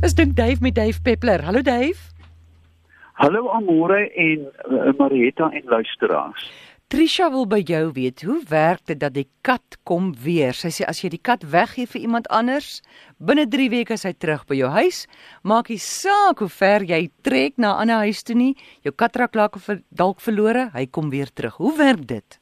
Dis dink Dave met Dave Peppler. Hallo Dave. Hallo Amore en uh, Marietta en luisteraars. Trisha wil by jou weet, hoe werk dit dat die kat kom weer? Sy sê as jy die kat weggee vir iemand anders, binne 3 weke is hy terug by jou huis. Maak nie saak hoe ver jy trek na 'n ander huis toe nie, jou kat raak dalk verlore, hy kom weer terug. Hoe werk dit?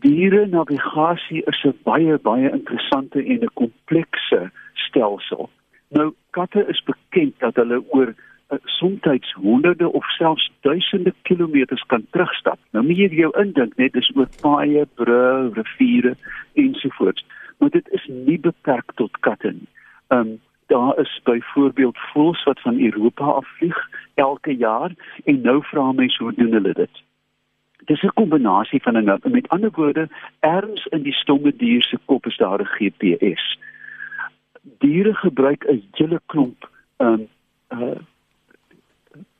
diere navigasie is 'n baie baie interessante en 'n komplekse stelsel. Nou katte is bekend dat hulle oor uh, soms honderde of selfs duisende kilometers kan terugstap. Nou moet jy jou indink net is oor paaie, brûe, riviere ensovoorts. Maar dit is nie beperk tot katte nie. Um daar is byvoorbeeld voëls wat van Europa afvlieg elke jaar en nou vra mense hoe doen hulle dit? dis 'n kombinasie van 'n met ander woorde erns in die stomme dier se kop is daar 'n GPS. Diere gebruik 'n hele klomp um uh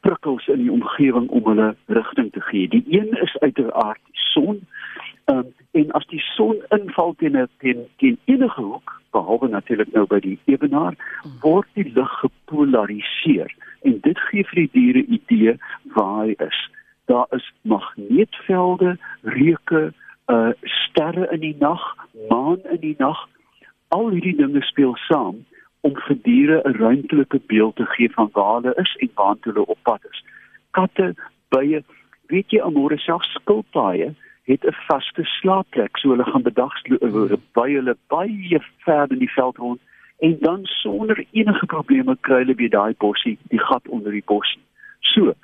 prikkels in die omgewing om hulle rigting te gee. Die een is uiteraard die son. Um en as die son inval teen 'n teen, teen enige hoek, behalwe natuurlik nou by die ewenaar, word die lig gepolariseer en dit gee vir die diere idee waar hy is daar is magneetvelde, reuke, uh sterre in die nag, maan in die nag. Al hierdie dinge speel saam om vir diere 'n ruimtelike beeld te gee van waar hulle is en waar hulle op pad is. Katte, bye, weet jy almore self skilpaaie het 'n vaste slaapplek, so hulle gaan bedags by hulle baie ver in die veld rond en dan sonder enige probleme kry hulle by daai bossie, die gat onder die bossie. So,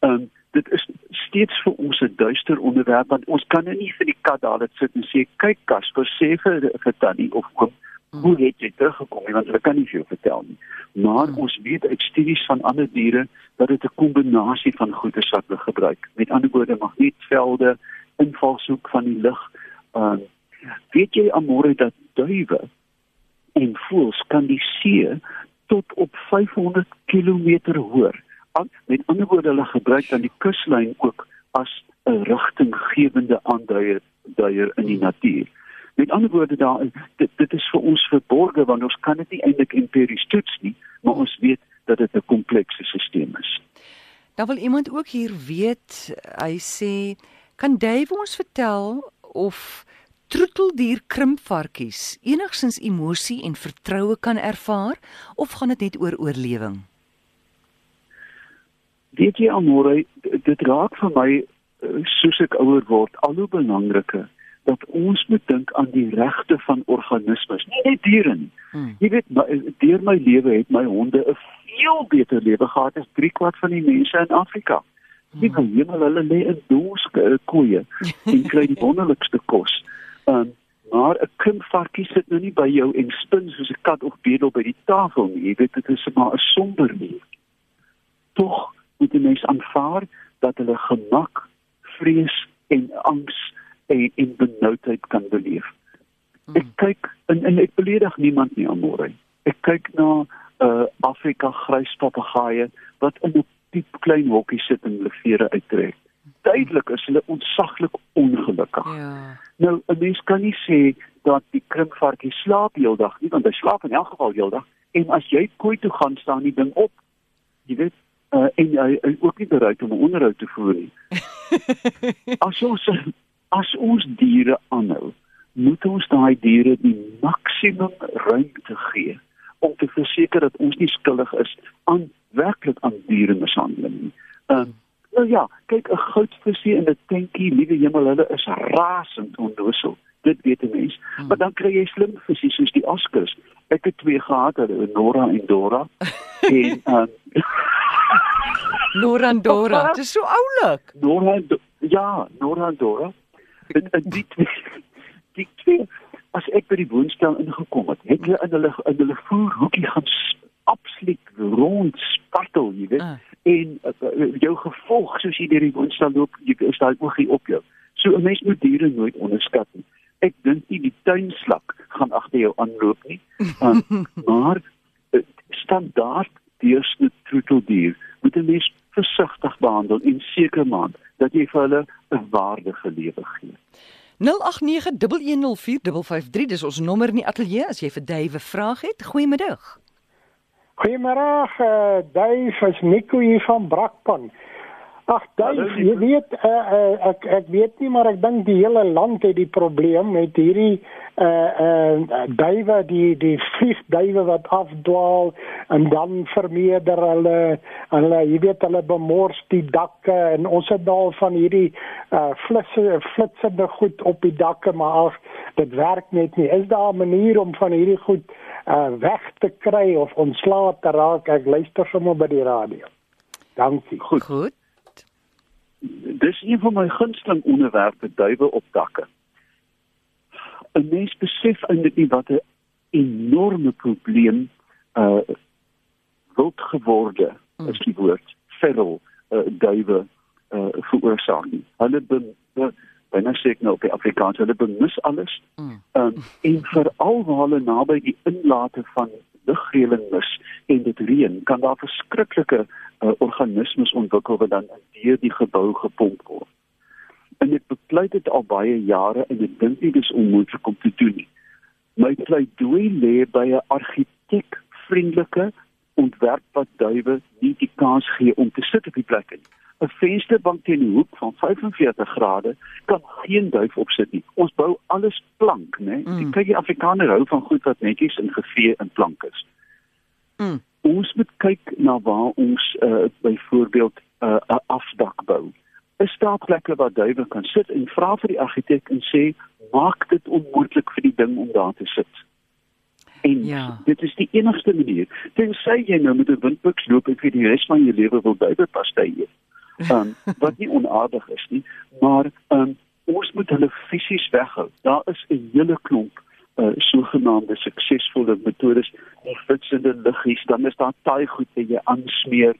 ehm um, dit is steeds vir ons 'n duister onderwerp want ons kan nou nie vir die kat daar net sit en sê kyk Kasper sê vir vir tannie of oom hoe het jy teruggekom want hulle kan nie vir jou vertel nie. Maar hmm. ons weet uit studies van ander diere dat dit 'n kombinasie van goeie wat hulle gebruik. Met ander woorde magneetvelde invalshoek van die lig uh, weet jy amore dat duwe en voëls kan die see tot op 500 km hoor met ander woorde hulle gebruik dan die kuslyn ook as 'n rigtinggewende aanduier duier in die natuur. Met ander woorde daar dit, dit is vir ons verborge want ons kan dit nie eintlik empiries toets nie, maar ons weet dat dit 'n komplekse stelsel is. Dan wil iemand ook hier weet, hy sê, kan Dave ons vertel of troeteldier krimpvarkies enigsins emosie en vertroue kan ervaar of gaan dit net oor oorlewing? Weet jy almore dit raak vir my eh, soos ek ouer word al hoe belangriker dat ons moet dink aan die regte van organismes nie net diere nie. Hmm. jy weet deur my lewe het my honde 'n veel beter lewe gehad as 3 kwart van die mense in Afrika. Nie hmm. hemel hulle lê in doske eh, koeie en kry die wonderlikste kos. Um, maar 'n kindvarkie sit nou nie by jou en spin soos 'n kat of bedel by die tafel nie. Jy weet dit is maar 'n somber lewe tog moet 'n mens aanvaar dat hulle gemak, vrees en angs en, en benoudheid kan beleef. Hmm. Ek kyk en, en ek beledig niemand nie almore. Ek kyk na uh, Afrika grys papegaaie wat in 'n diep klein hokkie sit en hulle vere uittrek. Duidelik is hulle ontsaglik ongelukkig. Ja. Nou 'n mens kan nie sê dat die krimpvarkie slaap heeldag nie, want hy slaap in elk geval heeldag en as jy kooi toe gaan staan die ding op. Jy weet uh, en hy is ook nie bereid om 'n onderhoud te voer nie. as ons as ons diere aanhou, moet ons daai diere die maksimum ruimte gee om te verseker dat ons nie skuldig is aan werklik aan diere mishandeling nie. Uh, nou ja, kyk 'n goudvisie in 'n tentjie, liewe hemel, hulle is rasend onnoosel. Dit weet 'n mens. Hmm. Maar dan kry jy slim visse soos die Oscars. Ek het twee gehad, hulle Nora en Dora. en um, Norandora. Dit is so oulik. Norand ja, Norandora. Dit die twee. Die twee as ek by die woonstel ingekom het, het hulle in hulle in hulle voerhoekie gaan absoluut rond spartel, jy weet. Uh. En uh, jou gevolg soos jy deur die woonstel loop, jy is daai oogie op jou. So 'n mens moet diere nooit onderskat nie. Ek dink nie die tuinslak gaan agter jou aanloop nie. Um, maar uh, standaard deursnit troeteldier moet 'n mens versigtig behandel en seker maak dat jy vir hulle 'n waardige lewe gee. 0891104553 dis ons nommer in die ateljee as jy vir Dave 'n vraag het. Goeiemiddag. Goeiemôre, uh, Dave, is Nico hier van Brakpan. Ag, Dave, jy weet uh, uh, ek ek weet nie maar ek dink die hele land het die probleem met hierdie uh uh duwe die die vliegduwe wat afdwaal en dan vermeerder hulle hulle jy weet hulle bemors die dakke en ons het daal van hierdie uh flitsse flitsende goed op die dakke maar af dit werk net nie. Is daar 'n manier om van hierdie goed uh weg te kry of ontslae te raak? Ek luister sommer by die radio. Dankie. Goed goed dis een van my gunsteling onderwerpe duwe op dakke. 'n Mens besef eintlik nie wat 'n enorme probleem uh wild geworde hmm. is die woord feral uh, duwe uh veroorsaak nie. Hulle be, be byna sê ek nou op die Afrikaans, hulle bemis alles. Mm. Um, en veral waar hulle naby die inlate van lugreëling mis en dit reën, kan daar verskriklike uh, organismes ontwikkel wat dan deur die gebou gepomp word. En ek bepleit dit al baie jare en ek dink nie dis onmoontlik om te doen nie. My pleidooi lê by 'n argitek vriendelike ontwerp wat duwe nie die kans gee om te sit op die plek nie. 'n Vensterbank teen die hoek van 45 grade kan geen duif opsit nie. Ons bou alles plank, né? Mm. Kyk die Afrikaner hou van goed wat netjies in gevee en plank is. Mm ons moet kyk na waar ons uh, byvoorbeeld uh, 'n uh, afdak bou. Is daar plekke waar duwe kan sit en vra vir die argitek en sê maak dit onmoontlik vir die ding om daar te sit. En ja. dit is die enigste manier. Tensy jy nou met 'n windpiks loop en vir die res van jou lewe wil duwe pastei eet. Um, wat nie onaardig is nie, maar um, ons moet hulle fisies weghou. Daar is 'n hele klomp uh, sogenaamde suksesvolle metodes die flitsende liggies dan is daar taai goed wat jy aansmeer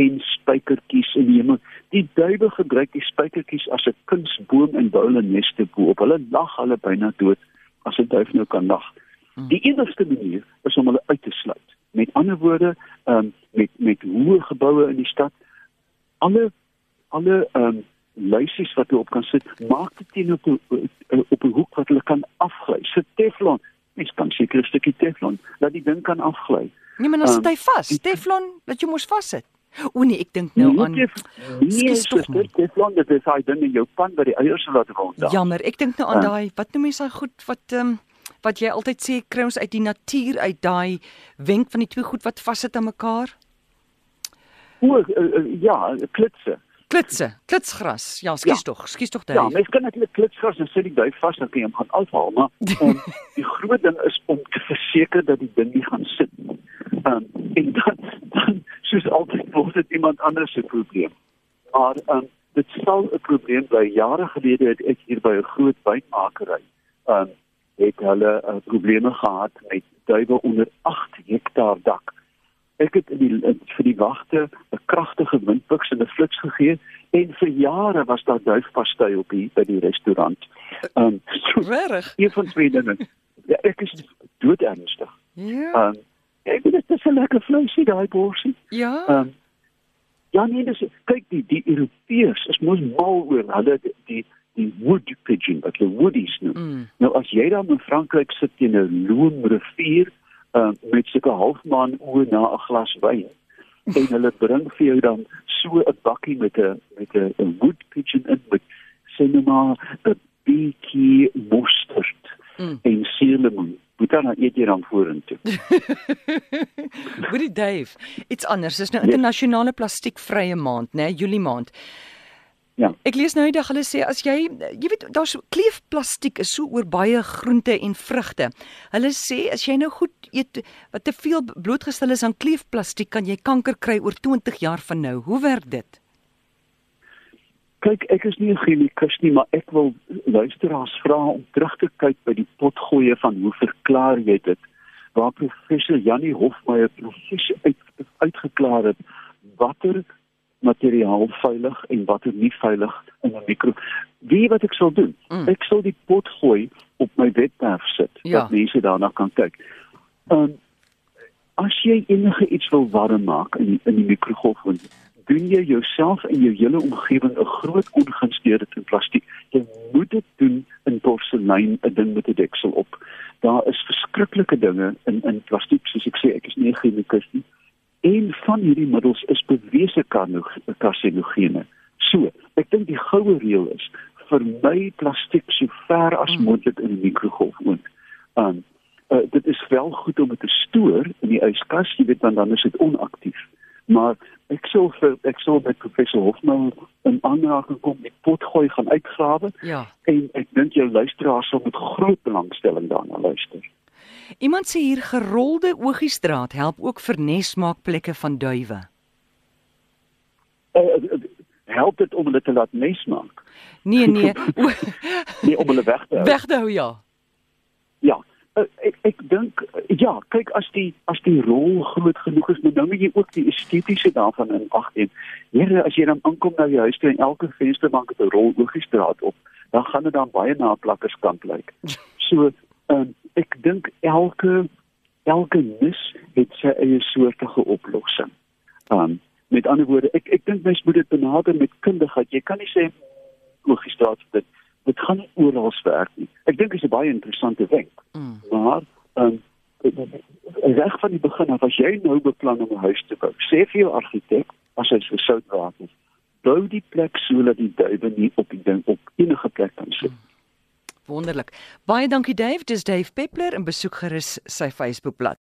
en spykertjies in die hemel die duiwe gebruik die spykertjies as 'n kunsboom en bou hulle neste bo op hulle lag hulle byna dood as 'n duif nou kan lag hmm. die enigste manier is om hulle uit te sluit met ander woorde um, met met hoë geboue in die stad alle alle um, luisies wat jy op kan sit, maak dit teen op op 'n hoek wat hulle kan afgly. Sit teflon. Mens kan seker 'n stukkie teflon dat die ding kan afgly. Nee, maar dan sit um, hy vas. Teflon wat jy mos vassit. O nee, ek dink nou aan Nee, nee teflon dit is hy ding in jou pan wat die eiers laat rond. Jammer, ek dink nou aan um, daai wat noem jy daai goed wat ehm um, wat jy altyd sê kry ons uit die natuur uit daai wenk van die twee goed wat vassit aan mekaar. O uh, uh, ja, klitse. Klitse, klitsgras. Ja, skies ja. tog, skies tog daai. Ja, mens kan natuurlik klitsgras en sit die duif vas dan kan jy hom gaan afhaal, maar um, die groot ding is om te verseker dat die ding nie gaan sit nie. Um, en dan, dan soos altyd word dit iemand anders se probleem. Maar um, dit sal 'n probleem bly. Jare gelede het ek hier by 'n groot wynmakery um het hulle uh, probleme gehad met duwe onder 8 hektaar dak ek het in die in, vir die wagte 'n kragtige windpiks en 'n fliks gegee en vir jare was daar duifpastei op hier by die restaurant. Ehm um, so, regtig? Een van twee dinge. Ja, ek is dood ernstig. Ja. Ehm um, ek weet dit is 'n lekker vleisie daai borsie. Ja. Ehm um, ja nee, dis kyk die die Europeërs is mos mal oor hulle die, die die wood pigeon wat die woodies noem. Mm. Nou as jy dan in Frankryk sit teen 'n loomrivier uh, met sulke halfmaan oë na 'n glas wyn en hulle bring vir jou dan so 'n bakkie met 'n met 'n wood pigeon in met cinema 'n bietjie mosterd mm. en suurlemoen Moet dan eet jy dan vorentoe. Goeie Dave. Dit's anders. Dis nou internasionale plastiekvrye maand, né? Nee, Julie maand. Ja. Ek lees nou eendag hulle sê as jy jy weet daar's kleefplastiek is so oor baie groente en vrugte. Hulle sê as jy nou goed eet wat te veel blootgestel is aan kleefplastiek kan jy kanker kry oor 20 jaar van nou. Hoe werk dit? Kyk, ek is nie 'n chemikus nie, maar ek wil luisteraars vra om terug te kyk by die potgoeie van hoe verklaar jy dit? Waar professor Janie Hofmeyer presies uit, uitgeklaar het watter materiaal veilig en watter nie veilig in 'n mikro. Wie wat ek sal doen? Mm. Ek sal die pot gooi op my webwerf sit ja. dat mense daarna kan kyk. Um, as jy enige iets wil warm maak in in die mikrogolfoond, doen jy jouself en jou hele omgewing 'n groot ongunst deur dit in plastiek. Jy moet dit doen in porselein, 'n ding met 'n deksel op. Daar is verskriklike dinge in in plastiek, soos ek sê, ek is nie 'n chemikus nie en van hierdie middels is bewese karsinogene. So, ek dink die goue reël is vermy plastiek so ver as mm. moontlik in die mikrogolfoond. Um uh, dit is wel goed om dit te stoor in die yskas, jy weet want dan is dit onaktief. Maar ek sou vir ek sou met professor Hofman in aanraking kom met potgooi gaan uitgrawe. Ja. En ek dink jou luisteraars sal met groot belangstelling daarna luister. Iemand sê hier gerolde oogiestraat help ook vir nesmaakplekke van duwe. Uh, help dit om hulle te laat nesmaak? Nee nee. nee om hulle weg te hou. Weg te hou ja. Ja, uh, ek ek dink ja, kyk as die as die rol groot genoeg is, nou moet jy ook die estetiese daarvan in ag neem. Here, as jy dan aankom na die huis toe en elke vensterbank het 'n rol oogiestraat op, dan gaan dit dan baie na plakkerskant lyk. So, um, ek dink elke elke nis het sy eie soortige oplossing. Um met ander woorde, ek ek dink mens moet dit benader met kundigheid. Jy kan nie sê oogiestraat dit dit gaan nie oral werk nie. Ek dink dit is 'n baie interessante wenk. Mm. Maar um reg van die begin af as jy nou beplan om 'n huis te bou, sê vir jou argitek as hy so sout raak is, bou die plek sodat die duwe nie op die ding op enige plek kan sit. Mm. Wonderlik. Baie dankie Dave, dis Dave Peppler en besoek gerus sy Facebookblad.